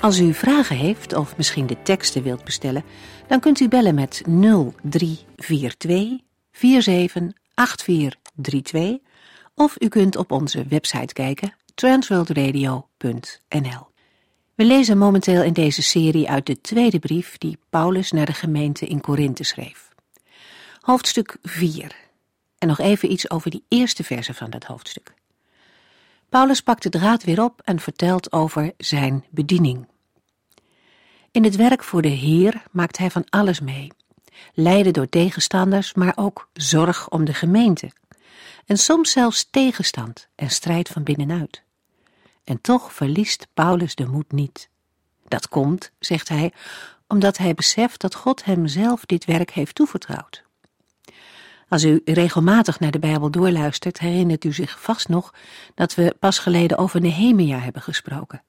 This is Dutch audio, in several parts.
Als u vragen heeft of misschien de teksten wilt bestellen, dan kunt u bellen met 0342 478432 of u kunt op onze website kijken transworldradio.nl. We lezen momenteel in deze serie uit de tweede brief die Paulus naar de gemeente in Korinthe schreef. Hoofdstuk 4. En nog even iets over die eerste verse van dat hoofdstuk. Paulus pakt de draad weer op en vertelt over zijn bediening. In het werk voor de Heer maakt hij van alles mee. Lijden door tegenstanders, maar ook zorg om de gemeente. En soms zelfs tegenstand en strijd van binnenuit. En toch verliest Paulus de moed niet. Dat komt, zegt hij, omdat hij beseft dat God hem zelf dit werk heeft toevertrouwd. Als u regelmatig naar de Bijbel doorluistert, herinnert u zich vast nog dat we pas geleden over Nehemia hebben gesproken.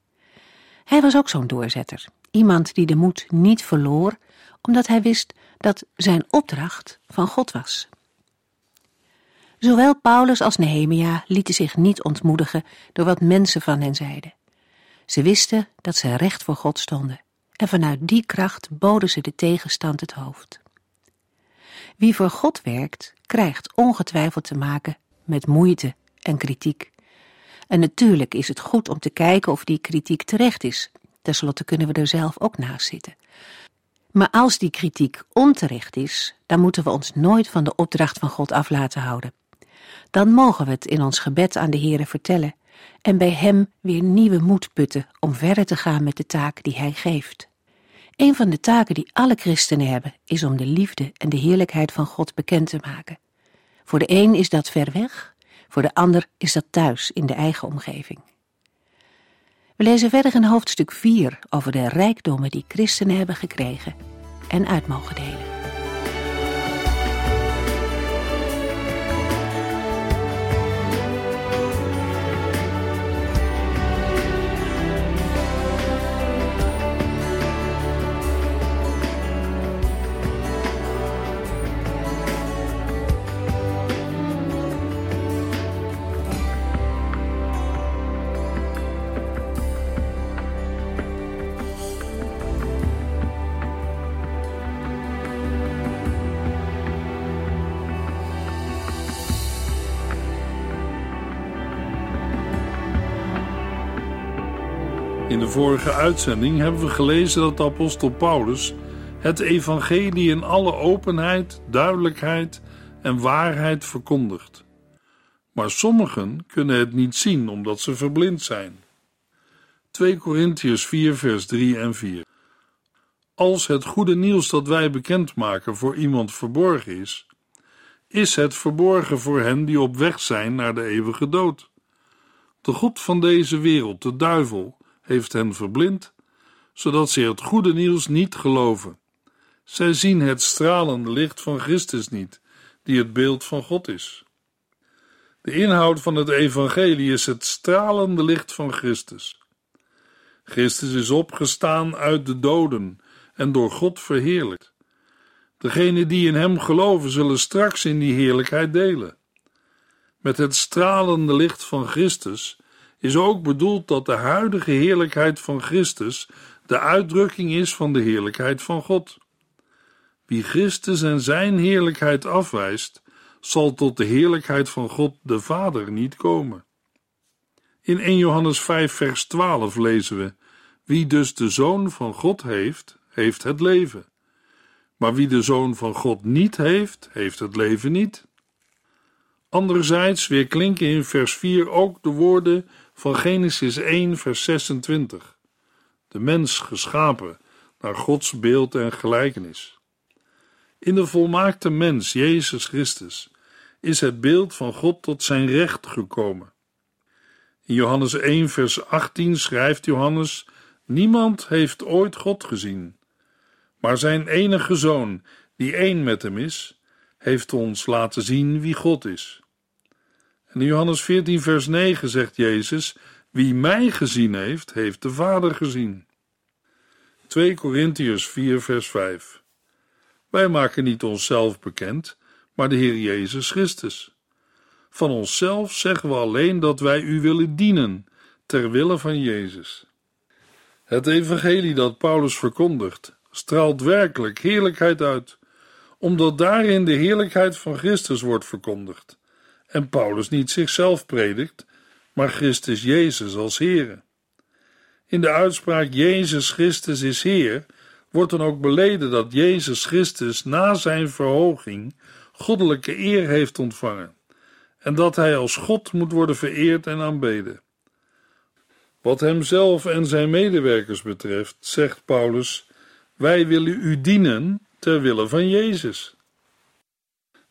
Hij was ook zo'n doorzetter, iemand die de moed niet verloor, omdat hij wist dat zijn opdracht van God was. Zowel Paulus als Nehemia lieten zich niet ontmoedigen door wat mensen van hen zeiden. Ze wisten dat ze recht voor God stonden en vanuit die kracht boden ze de tegenstand het hoofd. Wie voor God werkt, krijgt ongetwijfeld te maken met moeite en kritiek. En natuurlijk is het goed om te kijken of die kritiek terecht is. Ten slotte kunnen we er zelf ook naast zitten. Maar als die kritiek onterecht is, dan moeten we ons nooit van de opdracht van God af laten houden. Dan mogen we het in ons gebed aan de Heere vertellen en bij Hem weer nieuwe moed putten om verder te gaan met de taak die Hij geeft. Een van de taken die alle christenen hebben, is om de liefde en de heerlijkheid van God bekend te maken. Voor de een is dat ver weg, voor de ander is dat thuis in de eigen omgeving. We lezen verder in hoofdstuk 4 over de rijkdommen die christenen hebben gekregen en uit mogen delen. Vorige uitzending hebben we gelezen dat apostel Paulus het evangelie in alle openheid, duidelijkheid en waarheid verkondigt. Maar sommigen kunnen het niet zien omdat ze verblind zijn. 2 Korintiërs 4 vers 3 en 4 Als het goede nieuws dat wij bekendmaken voor iemand verborgen is, is het verborgen voor hen die op weg zijn naar de eeuwige dood. De God van deze wereld, de duivel, heeft hen verblind, zodat ze het goede nieuws niet geloven. Zij zien het stralende licht van Christus niet, die het beeld van God is. De inhoud van het evangelie is het stralende licht van Christus. Christus is opgestaan uit de doden en door God verheerlijkt. Degenen die in hem geloven zullen straks in die heerlijkheid delen. Met het stralende licht van Christus is ook bedoeld dat de huidige heerlijkheid van Christus de uitdrukking is van de heerlijkheid van God. Wie Christus en zijn heerlijkheid afwijst, zal tot de heerlijkheid van God de Vader niet komen. In 1 Johannes 5, vers 12 lezen we: Wie dus de Zoon van God heeft, heeft het leven. Maar wie de Zoon van God niet heeft, heeft het leven niet. Anderzijds weer klinken in vers 4 ook de woorden van Genesis 1, vers 26. De mens geschapen naar Gods beeld en gelijkenis. In de volmaakte mens, Jezus Christus, is het beeld van God tot zijn recht gekomen. In Johannes 1, vers 18 schrijft Johannes: Niemand heeft ooit God gezien, maar zijn enige zoon, die één met hem is, heeft ons laten zien wie God is. En in Johannes 14, vers 9 zegt Jezus: Wie mij gezien heeft, heeft de Vader gezien. 2 Korintiërs 4, vers 5. Wij maken niet onszelf bekend, maar de Heer Jezus Christus. Van onszelf zeggen we alleen dat wij u willen dienen, ter wille van Jezus. Het evangelie dat Paulus verkondigt, straalt werkelijk heerlijkheid uit, omdat daarin de heerlijkheid van Christus wordt verkondigd en Paulus niet zichzelf predikt, maar Christus Jezus als Heere. In de uitspraak Jezus Christus is Heer wordt dan ook beleden dat Jezus Christus na zijn verhoging goddelijke eer heeft ontvangen en dat hij als God moet worden vereerd en aanbeden. Wat hemzelf en zijn medewerkers betreft, zegt Paulus: Wij willen u dienen ter wille van Jezus.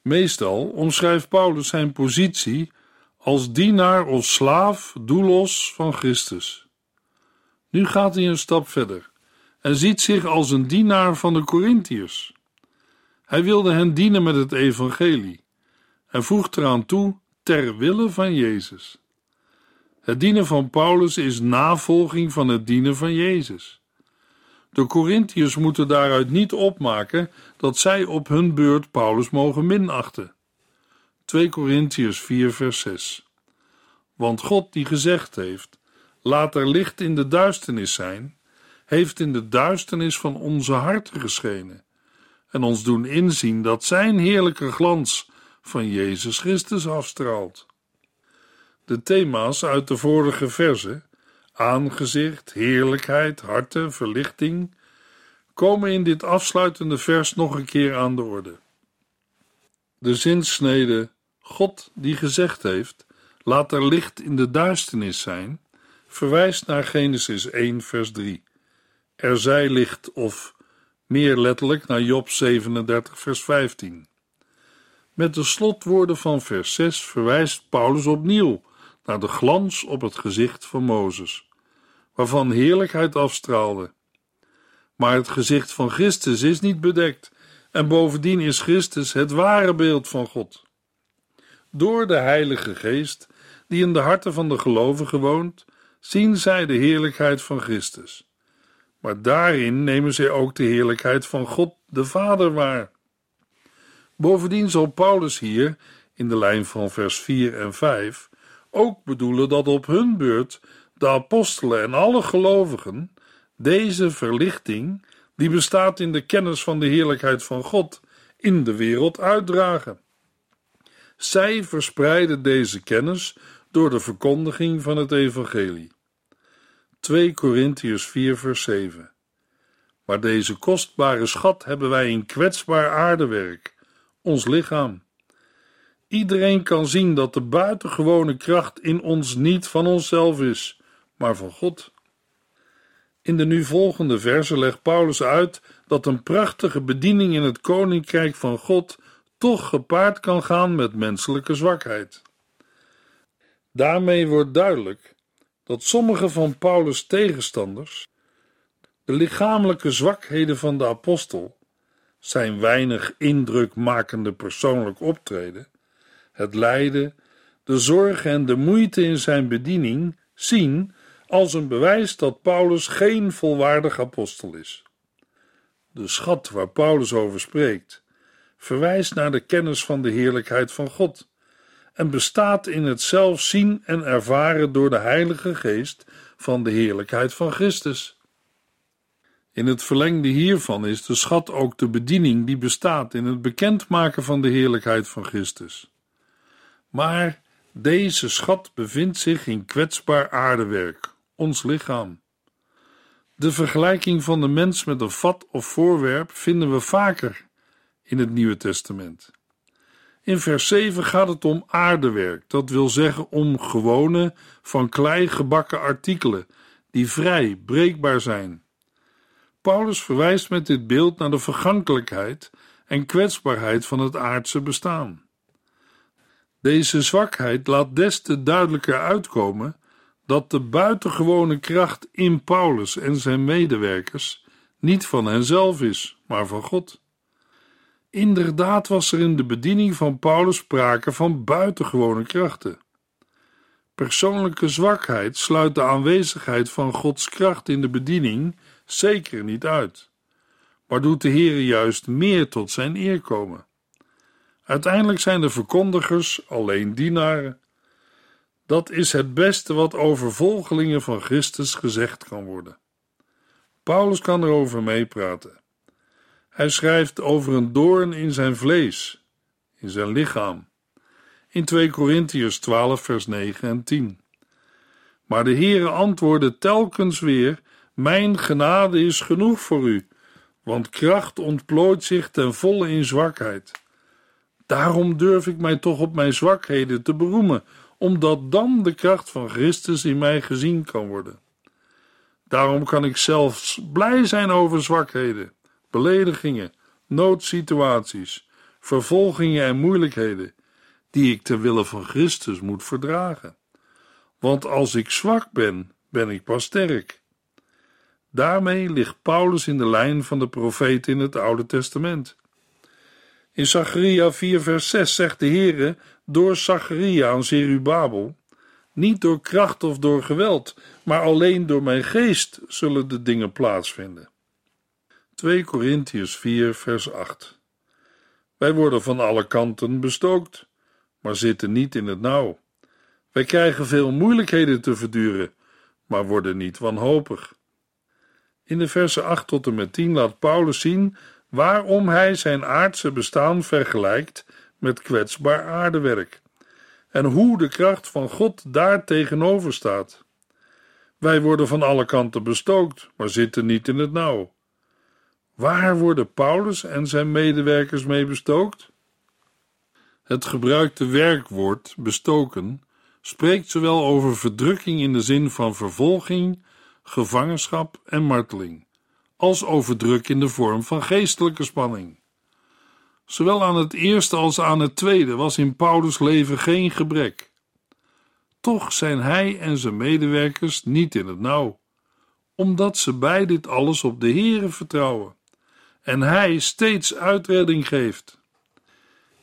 Meestal omschrijft Paulus zijn positie als dienaar of slaaf, doelos van Christus. Nu gaat hij een stap verder en ziet zich als een dienaar van de Corinthiërs. Hij wilde hen dienen met het evangelie en voegt eraan toe ter wille van Jezus. Het dienen van Paulus is navolging van het dienen van Jezus. De Corinthiërs moeten daaruit niet opmaken dat zij op hun beurt Paulus mogen minachten. 2 Corinthiërs 4 vers 6 Want God die gezegd heeft, laat er licht in de duisternis zijn, heeft in de duisternis van onze harten geschenen en ons doen inzien dat zijn heerlijke glans van Jezus Christus afstraalt. De thema's uit de vorige verse, aangezicht, heerlijkheid, harten, verlichting, komen in dit afsluitende vers nog een keer aan de orde. De zinsnede God die gezegd heeft, laat er licht in de duisternis zijn, verwijst naar Genesis 1 vers 3. Er zij licht of meer letterlijk naar Job 37 vers 15. Met de slotwoorden van vers 6 verwijst Paulus opnieuw naar de glans op het gezicht van Mozes, waarvan heerlijkheid afstraalde. Maar het gezicht van Christus is niet bedekt, en bovendien is Christus het ware beeld van God. Door de Heilige Geest, die in de harten van de gelovigen woont, zien zij de heerlijkheid van Christus. Maar daarin nemen zij ook de heerlijkheid van God de Vader waar. Bovendien zal Paulus hier, in de lijn van vers 4 en 5, ook bedoelen dat op hun beurt de apostelen en alle gelovigen deze verlichting, die bestaat in de kennis van de heerlijkheid van God, in de wereld uitdragen. Zij verspreiden deze kennis door de verkondiging van het evangelie. 2 Korintiërs 4 vers 7 Maar deze kostbare schat hebben wij in kwetsbaar aardewerk, ons lichaam. Iedereen kan zien dat de buitengewone kracht in ons niet van onszelf is, maar van God. In de nu volgende verse legt Paulus uit dat een prachtige bediening in het koninkrijk van God toch gepaard kan gaan met menselijke zwakheid. Daarmee wordt duidelijk dat sommige van Paulus' tegenstanders de lichamelijke zwakheden van de apostel, zijn weinig indrukmakende persoonlijk optreden, het lijden, de zorg en de moeite in zijn bediening zien als een bewijs dat Paulus geen volwaardig apostel is. De schat waar Paulus over spreekt, verwijst naar de kennis van de heerlijkheid van God en bestaat in het zelf zien en ervaren door de Heilige Geest van de heerlijkheid van Christus. In het verlengde hiervan is de schat ook de bediening die bestaat in het bekendmaken van de heerlijkheid van Christus. Maar deze schat bevindt zich in kwetsbaar aardewerk, ons lichaam. De vergelijking van de mens met een vat of voorwerp vinden we vaker in het Nieuwe Testament. In vers 7 gaat het om aardewerk, dat wil zeggen om gewone, van klei gebakken artikelen, die vrij, breekbaar zijn. Paulus verwijst met dit beeld naar de vergankelijkheid en kwetsbaarheid van het aardse bestaan. Deze zwakheid laat des te duidelijker uitkomen dat de buitengewone kracht in Paulus en zijn medewerkers niet van henzelf is, maar van God. Inderdaad was er in de bediening van Paulus sprake van buitengewone krachten. Persoonlijke zwakheid sluit de aanwezigheid van Gods kracht in de bediening zeker niet uit, maar doet de Heer juist meer tot zijn eer komen. Uiteindelijk zijn de verkondigers alleen dienaren. Dat is het beste wat over volgelingen van Christus gezegd kan worden. Paulus kan erover meepraten. Hij schrijft over een doorn in zijn vlees, in zijn lichaam. In 2 Korintiërs 12, vers 9 en 10. Maar de Heere antwoordde telkens weer: Mijn genade is genoeg voor u, want kracht ontplooit zich ten volle in zwakheid. Daarom durf ik mij toch op mijn zwakheden te beroemen, omdat dan de kracht van Christus in mij gezien kan worden. Daarom kan ik zelfs blij zijn over zwakheden, beledigingen, noodsituaties, vervolgingen en moeilijkheden, die ik ter wille van Christus moet verdragen. Want als ik zwak ben, ben ik pas sterk. Daarmee ligt Paulus in de lijn van de profeten in het Oude Testament. In Zacharia 4 vers 6 zegt de Heere door Zacharia aan Zerubabel, niet door kracht of door geweld, maar alleen door mijn geest zullen de dingen plaatsvinden. 2 Korintiërs 4 vers 8 Wij worden van alle kanten bestookt, maar zitten niet in het nauw. Wij krijgen veel moeilijkheden te verduren, maar worden niet wanhopig. In de versen 8 tot en met 10 laat Paulus zien waarom hij zijn aardse bestaan vergelijkt met kwetsbaar aardewerk en hoe de kracht van God daar tegenover staat. Wij worden van alle kanten bestookt, maar zitten niet in het nauw. Waar worden Paulus en zijn medewerkers mee bestookt? Het gebruikte werkwoord bestoken spreekt zowel over verdrukking in de zin van vervolging, gevangenschap en marteling als overdruk in de vorm van geestelijke spanning. Zowel aan het eerste als aan het tweede was in Paulus' leven geen gebrek. Toch zijn hij en zijn medewerkers niet in het nauw, omdat ze bij dit alles op de Heere vertrouwen en hij steeds uitredding geeft.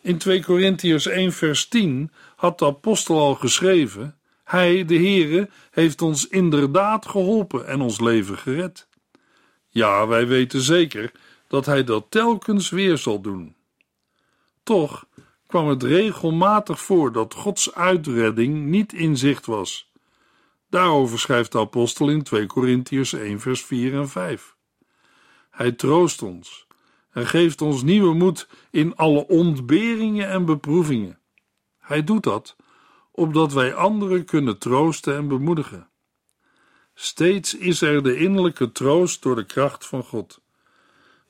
In 2 Korintiërs 1 vers 10 had de apostel al geschreven: Hij, de Heere, heeft ons inderdaad geholpen en ons leven gered. Ja, wij weten zeker dat hij dat telkens weer zal doen. Toch kwam het regelmatig voor dat Gods uitredding niet in zicht was. Daarover schrijft de apostel in 2 Korintiërs 1 vers 4 en 5. Hij troost ons en geeft ons nieuwe moed in alle ontberingen en beproevingen. Hij doet dat opdat wij anderen kunnen troosten en bemoedigen. Steeds is er de innerlijke troost door de kracht van God.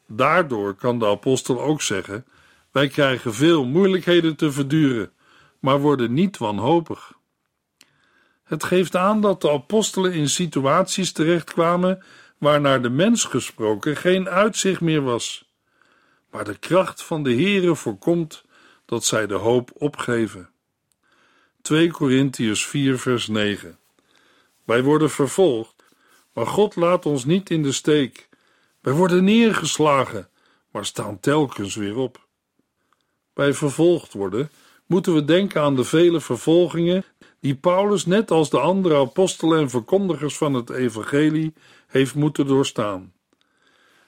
Daardoor kan de apostel ook zeggen: Wij krijgen veel moeilijkheden te verduren, maar worden niet wanhopig. Het geeft aan dat de apostelen in situaties terechtkwamen waar naar de mens gesproken geen uitzicht meer was. Maar de kracht van de Heere voorkomt dat zij de hoop opgeven. 2 Korintiërs 4 vers 9 wij worden vervolgd, maar God laat ons niet in de steek. Wij worden neergeslagen, maar staan telkens weer op. Bij vervolgd worden moeten we denken aan de vele vervolgingen die Paulus, net als de andere apostelen en verkondigers van het evangelie, heeft moeten doorstaan.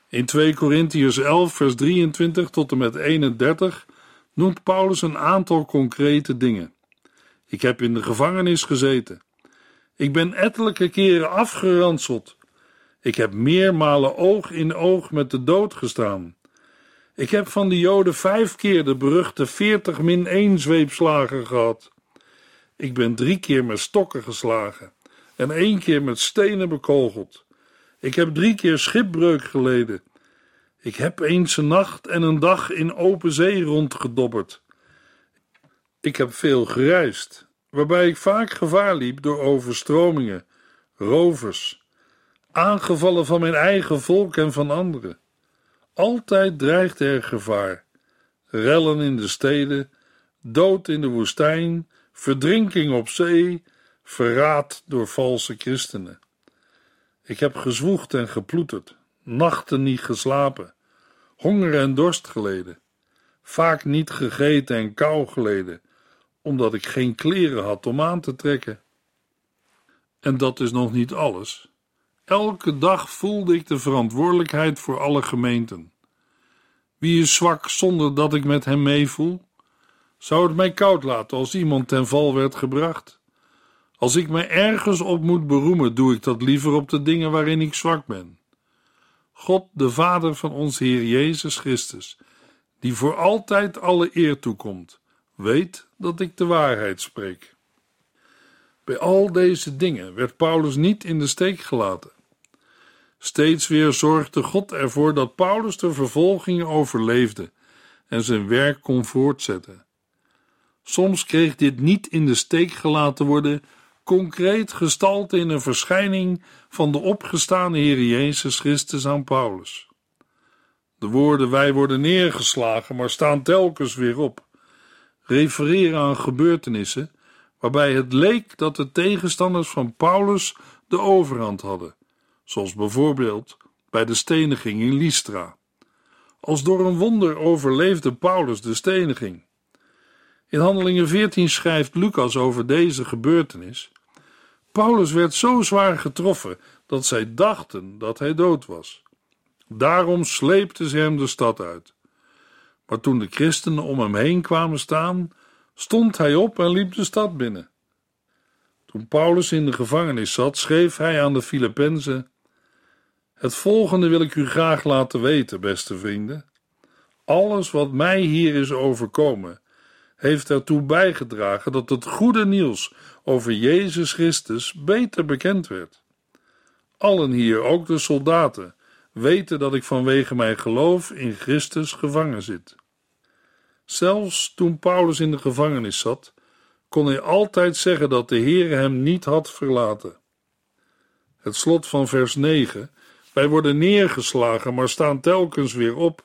In 2 Korintiërs 11, vers 23 tot en met 31 noemt Paulus een aantal concrete dingen. Ik heb in de gevangenis gezeten. Ik ben ettelijke keren afgeranseld. Ik heb meermalen oog in oog met de dood gestaan. Ik heb van de Joden vijf keer de beruchte veertig min één zweepslagen gehad. Ik ben drie keer met stokken geslagen en één keer met stenen bekogeld. Ik heb drie keer schipbreuk geleden. Ik heb eens een nacht en een dag in open zee rondgedobberd. Ik heb veel gereisd waarbij ik vaak gevaar liep door overstromingen, rovers, aangevallen van mijn eigen volk en van anderen. Altijd dreigde er gevaar: rellen in de steden, dood in de woestijn, verdrinking op zee, verraad door valse christenen. Ik heb gezwoegd en geploeterd, nachten niet geslapen, honger en dorst geleden, vaak niet gegeten en kou geleden, omdat ik geen kleren had om aan te trekken. En dat is nog niet alles. Elke dag voelde ik de verantwoordelijkheid voor alle gemeenten. Wie is zwak zonder dat ik met hem meevoel? Zou het mij koud laten als iemand ten val werd gebracht? Als ik me ergens op moet beroemen, doe ik dat liever op de dingen waarin ik zwak ben. God, de Vader van ons Heer Jezus Christus, die voor altijd alle eer toekomt, weet dat ik de waarheid spreek. Bij al deze dingen werd Paulus niet in de steek gelaten. Steeds weer zorgde God ervoor dat Paulus de vervolgingen overleefde en zijn werk kon voortzetten. Soms kreeg dit niet in de steek gelaten worden concreet gestalte in een verschijning van de opgestane Heer Jezus Christus aan Paulus. De woorden wij worden neergeslagen, maar staan telkens weer op, refereren aan gebeurtenissen waarbij het leek dat de tegenstanders van Paulus de overhand hadden, zoals bijvoorbeeld bij de steniging in Lystra. Als door een wonder overleefde Paulus de steniging. In Handelingen 14 schrijft Lucas over deze gebeurtenis. Paulus werd zo zwaar getroffen dat zij dachten dat hij dood was. Daarom sleepten ze hem de stad uit. Maar toen de christenen om hem heen kwamen staan, stond hij op en liep de stad binnen. Toen Paulus in de gevangenis zat, schreef hij aan de Filippenzen: Het volgende wil ik u graag laten weten, beste vrienden. Alles wat mij hier is overkomen, heeft ertoe bijgedragen dat het goede nieuws over Jezus Christus beter bekend werd. Allen hier, ook de soldaten, weten dat ik vanwege mijn geloof in Christus gevangen zit. Zelfs toen Paulus in de gevangenis zat, kon hij altijd zeggen dat de Heer hem niet had verlaten. Het slot van vers 9, wij worden neergeslagen, maar staan telkens weer op,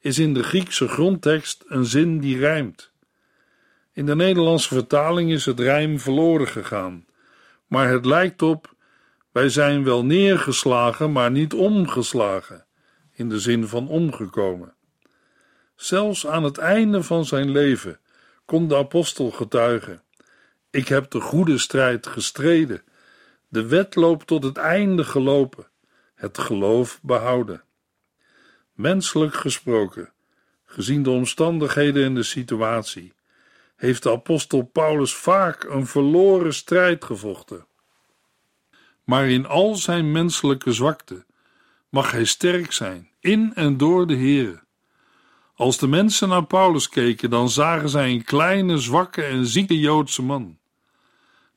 is in de Griekse grondtekst een zin die rijmt. In de Nederlandse vertaling is het rijm verloren gegaan, maar het lijkt op: wij zijn wel neergeslagen, maar niet omgeslagen, in de zin van omgekomen. Zelfs aan het einde van zijn leven kon de apostel getuigen: Ik heb de goede strijd gestreden, de wedloop tot het einde gelopen, het geloof behouden. Menselijk gesproken, gezien de omstandigheden en de situatie, heeft de apostel Paulus vaak een verloren strijd gevochten. Maar in al zijn menselijke zwakte mag hij sterk zijn, in en door de Here. Als de mensen naar Paulus keken, dan zagen zij een kleine, zwakke en zieke Joodse man.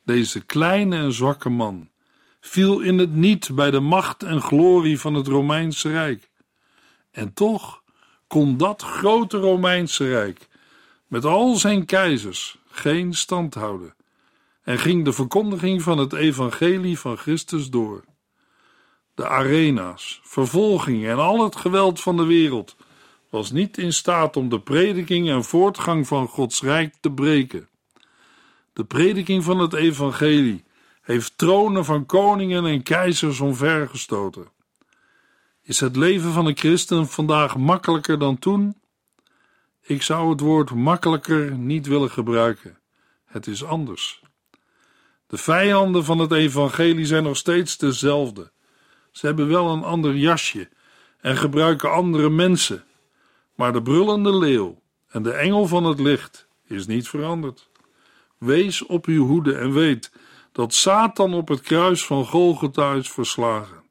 Deze kleine en zwakke man viel in het niet bij de macht en glorie van het Romeinse Rijk. En toch kon dat grote Romeinse Rijk met al zijn keizers geen stand houden en ging de verkondiging van het evangelie van Christus door. De arena's, vervolging en al het geweld van de wereld was niet in staat om de prediking en voortgang van Gods rijk te breken. De prediking van het evangelie heeft tronen van koningen en keizers omvergestoten. Is het leven van een christen vandaag makkelijker dan toen? Ik zou het woord makkelijker niet willen gebruiken. Het is anders. De vijanden van het evangelie zijn nog steeds dezelfde. Ze hebben wel een ander jasje en gebruiken andere mensen. Maar de brullende leeuw en de engel van het licht is niet veranderd. Wees op uw hoede en weet dat Satan op het kruis van Golgotha is verslagen.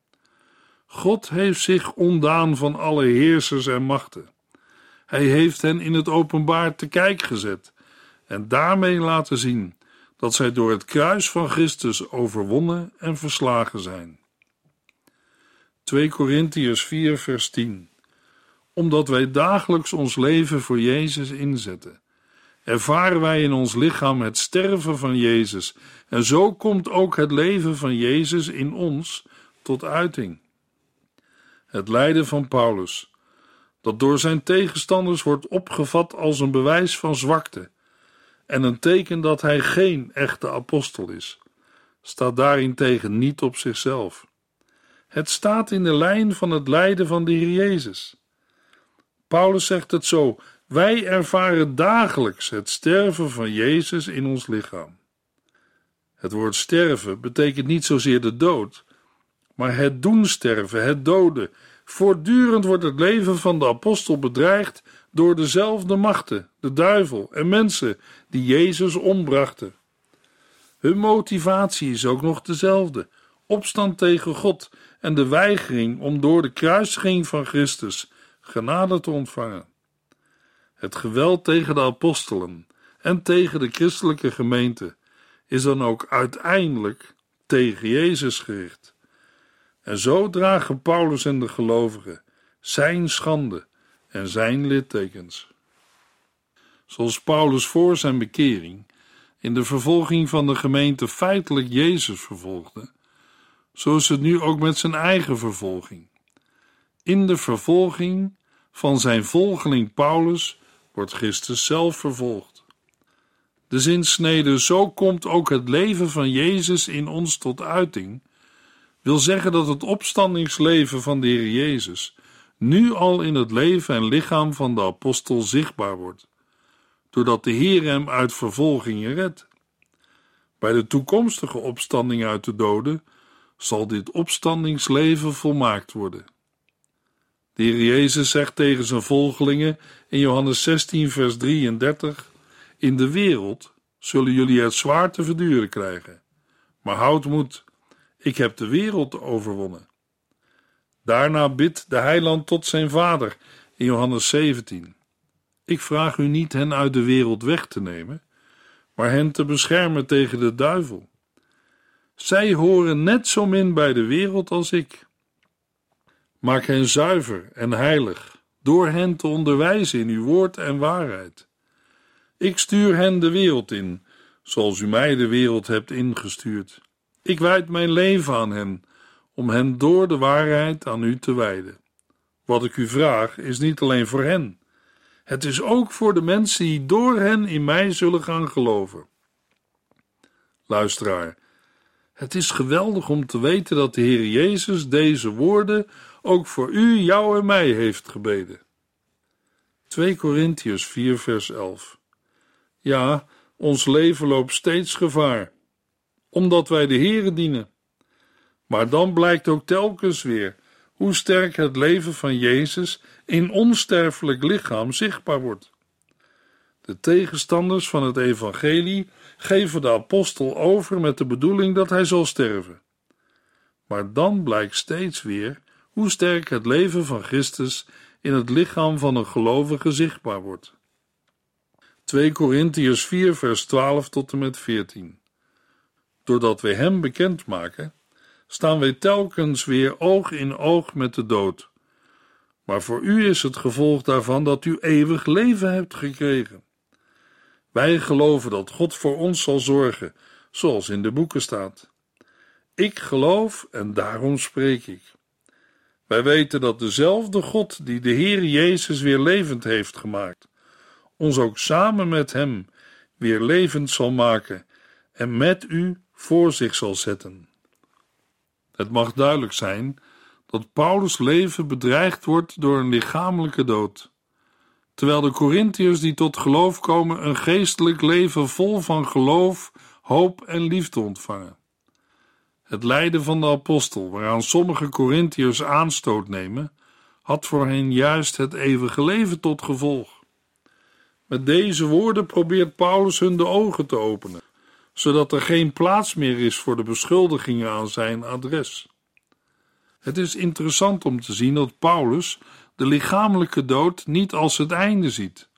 God heeft zich ontdaan van alle heersers en machten. Hij heeft hen in het openbaar te kijk gezet en daarmee laten zien dat zij door het kruis van Christus overwonnen en verslagen zijn. 2 Korintiërs 4 vers 10 Omdat wij dagelijks ons leven voor Jezus inzetten, ervaren wij in ons lichaam het sterven van Jezus en zo komt ook het leven van Jezus in ons tot uiting. Het lijden van Paulus dat door zijn tegenstanders wordt opgevat als een bewijs van zwakte en een teken dat hij geen echte apostel is, staat daarentegen niet op zichzelf. Het staat in de lijn van het lijden van de Heer Jezus. Paulus zegt het zo: wij ervaren dagelijks het sterven van Jezus in ons lichaam. Het woord sterven betekent niet zozeer de dood, maar het doen sterven, het doden. Voortdurend wordt het leven van de apostel bedreigd door dezelfde machten, de duivel en mensen die Jezus ombrachten. Hun motivatie is ook nog dezelfde: opstand tegen God en de weigering om door de kruisiging van Christus genade te ontvangen. Het geweld tegen de apostelen en tegen de christelijke gemeente is dan ook uiteindelijk tegen Jezus gericht. En zo dragen Paulus en de gelovigen zijn schande en zijn littekens. Zoals Paulus voor zijn bekering in de vervolging van de gemeente feitelijk Jezus vervolgde, zo is het nu ook met zijn eigen vervolging. In de vervolging van zijn volgeling Paulus wordt Christus zelf vervolgd. De zinsnede zo komt ook het leven van Jezus in ons tot uiting, wil zeggen dat het opstandingsleven van de Heer Jezus nu al in het leven en lichaam van de apostel zichtbaar wordt, doordat de Heer hem uit vervolgingen redt. Bij de toekomstige opstanding uit de doden zal dit opstandingsleven volmaakt worden. De Heer Jezus zegt tegen zijn volgelingen in Johannes 16, vers 33: In de wereld zullen jullie het zwaar te verduren krijgen. Maar houd moed, ik heb de wereld overwonnen. Daarna bidt de heiland tot zijn vader in Johannes 17. Ik vraag u niet hen uit de wereld weg te nemen, maar hen te beschermen tegen de duivel. Zij horen net zo min bij de wereld als ik. Maak hen zuiver en heilig, door hen te onderwijzen in uw woord en waarheid. Ik stuur hen de wereld in, zoals u mij de wereld hebt ingestuurd. Ik wijd mijn leven aan hen, om hen door de waarheid aan u te wijden. Wat ik u vraag is niet alleen voor hen, het is ook voor de mensen die door hen in mij zullen gaan geloven. Luisteraar, het is geweldig om te weten dat de Heer Jezus deze woorden ook voor u, jou en mij heeft gebeden. 2 Korintiërs 4 vers 11 Ja, ons leven loopt steeds gevaar, omdat wij de Heere dienen. Maar dan blijkt ook telkens weer hoe sterk het leven van Jezus in onsterfelijk lichaam zichtbaar wordt. De tegenstanders van het evangelie geven de apostel over met de bedoeling dat hij zal sterven. Maar dan blijkt steeds weer hoe sterk het leven van Christus in het lichaam van een gelovige zichtbaar wordt. 2 Korintiërs 4 vers 12 tot en met 14 Doordat wij hem bekend maken, staan wij telkens weer oog in oog met de dood. Maar voor u is het gevolg daarvan dat u eeuwig leven hebt gekregen. Wij geloven dat God voor ons zal zorgen, zoals in de boeken staat. Ik geloof en daarom spreek ik. Wij weten dat dezelfde God die de Heer Jezus weer levend heeft gemaakt, ons ook samen met Hem weer levend zal maken en met u voor zich zal zetten. Het mag duidelijk zijn dat Paulus' leven bedreigd wordt door een lichamelijke dood, terwijl de Corinthiërs die tot geloof komen een geestelijk leven vol van geloof, hoop en liefde ontvangen. Het lijden van de apostel, waaraan sommige Corinthiërs aanstoot nemen, had voor hen juist het eeuwige leven tot gevolg. Met deze woorden probeert Paulus hun de ogen te openen, zodat er geen plaats meer is voor de beschuldigingen aan zijn adres. Het is interessant om te zien dat Paulus de lichamelijke dood niet als het einde ziet.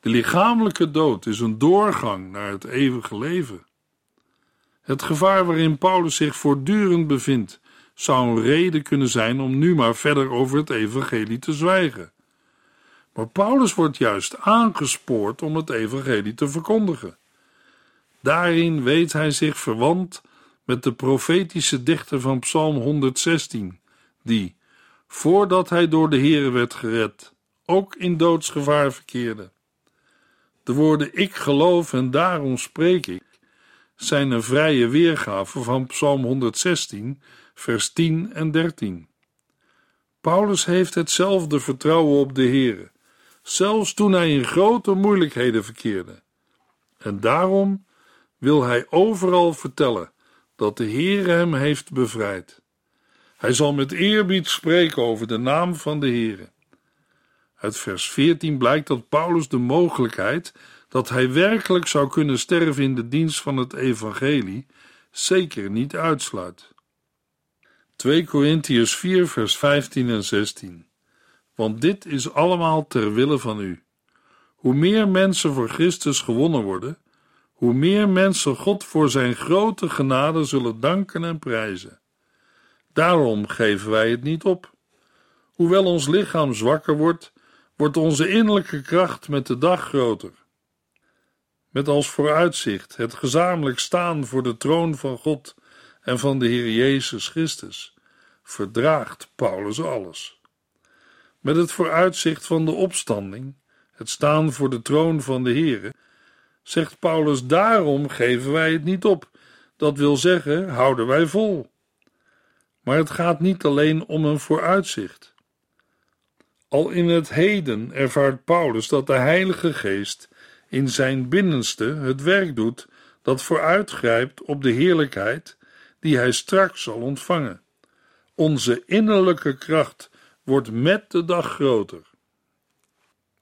De lichamelijke dood is een doorgang naar het eeuwige leven. Het gevaar waarin Paulus zich voortdurend bevindt, zou een reden kunnen zijn om nu maar verder over het evangelie te zwijgen. Maar Paulus wordt juist aangespoord om het evangelie te verkondigen. Daarin weet hij zich verwant met de profetische dichter van Psalm 116, die, voordat hij door de Here werd gered, ook in doodsgevaar verkeerde. De woorden ik geloof en daarom spreek ik zijn een vrije weergave van Psalm 116, vers 10 en 13. Paulus heeft hetzelfde vertrouwen op de Heere, zelfs toen hij in grote moeilijkheden verkeerde. En daarom wil hij overal vertellen dat de Heere hem heeft bevrijd. Hij zal met eerbied spreken over de naam van de Heere. Uit vers 14 blijkt dat Paulus de mogelijkheid dat hij werkelijk zou kunnen sterven in de dienst van het evangelie zeker niet uitsluit. 2 Korintiërs 4 vers 15 en 16 Want dit is allemaal ter wille van u. Hoe meer mensen voor Christus gewonnen worden, hoe meer mensen God voor zijn grote genade zullen danken en prijzen. Daarom geven wij het niet op. Hoewel ons lichaam zwakker wordt, wordt onze innerlijke kracht met de dag groter. Met als vooruitzicht het gezamenlijk staan voor de troon van God en van de Heer Jezus Christus, verdraagt Paulus alles. Met het vooruitzicht van de opstanding, het staan voor de troon van de Heere, zegt Paulus: daarom geven wij het niet op. Dat wil zeggen, houden wij vol. Maar het gaat niet alleen om een vooruitzicht. Al in het heden ervaart Paulus dat de Heilige Geest in zijn binnenste het werk doet dat vooruitgrijpt op de heerlijkheid die hij straks zal ontvangen. Onze innerlijke kracht wordt met de dag groter.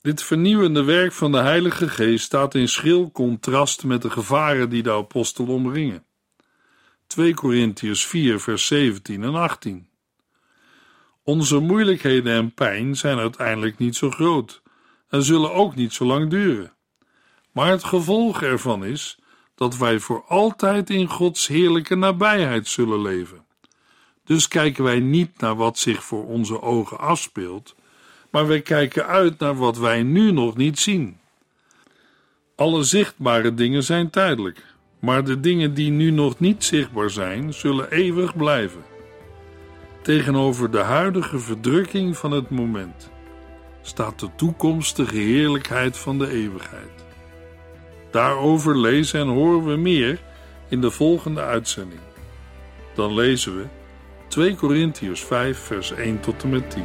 Dit vernieuwende werk van de Heilige Geest staat in schril contrast met de gevaren die de apostel omringen. 2 Korintiërs 4, vers 17 en 18. Onze moeilijkheden en pijn zijn uiteindelijk niet zo groot en zullen ook niet zo lang duren. Maar het gevolg ervan is dat wij voor altijd in Gods heerlijke nabijheid zullen leven. Dus kijken wij niet naar wat zich voor onze ogen afspeelt, maar wij kijken uit naar wat wij nu nog niet zien. Alle zichtbare dingen zijn tijdelijk, maar de dingen die nu nog niet zichtbaar zijn, zullen eeuwig blijven. Tegenover de huidige verdrukking van het moment staat de toekomstige heerlijkheid van de eeuwigheid. Daarover lezen en horen we meer in de volgende uitzending. Dan lezen we 2 Korintiërs 5, vers 1 tot en met 10.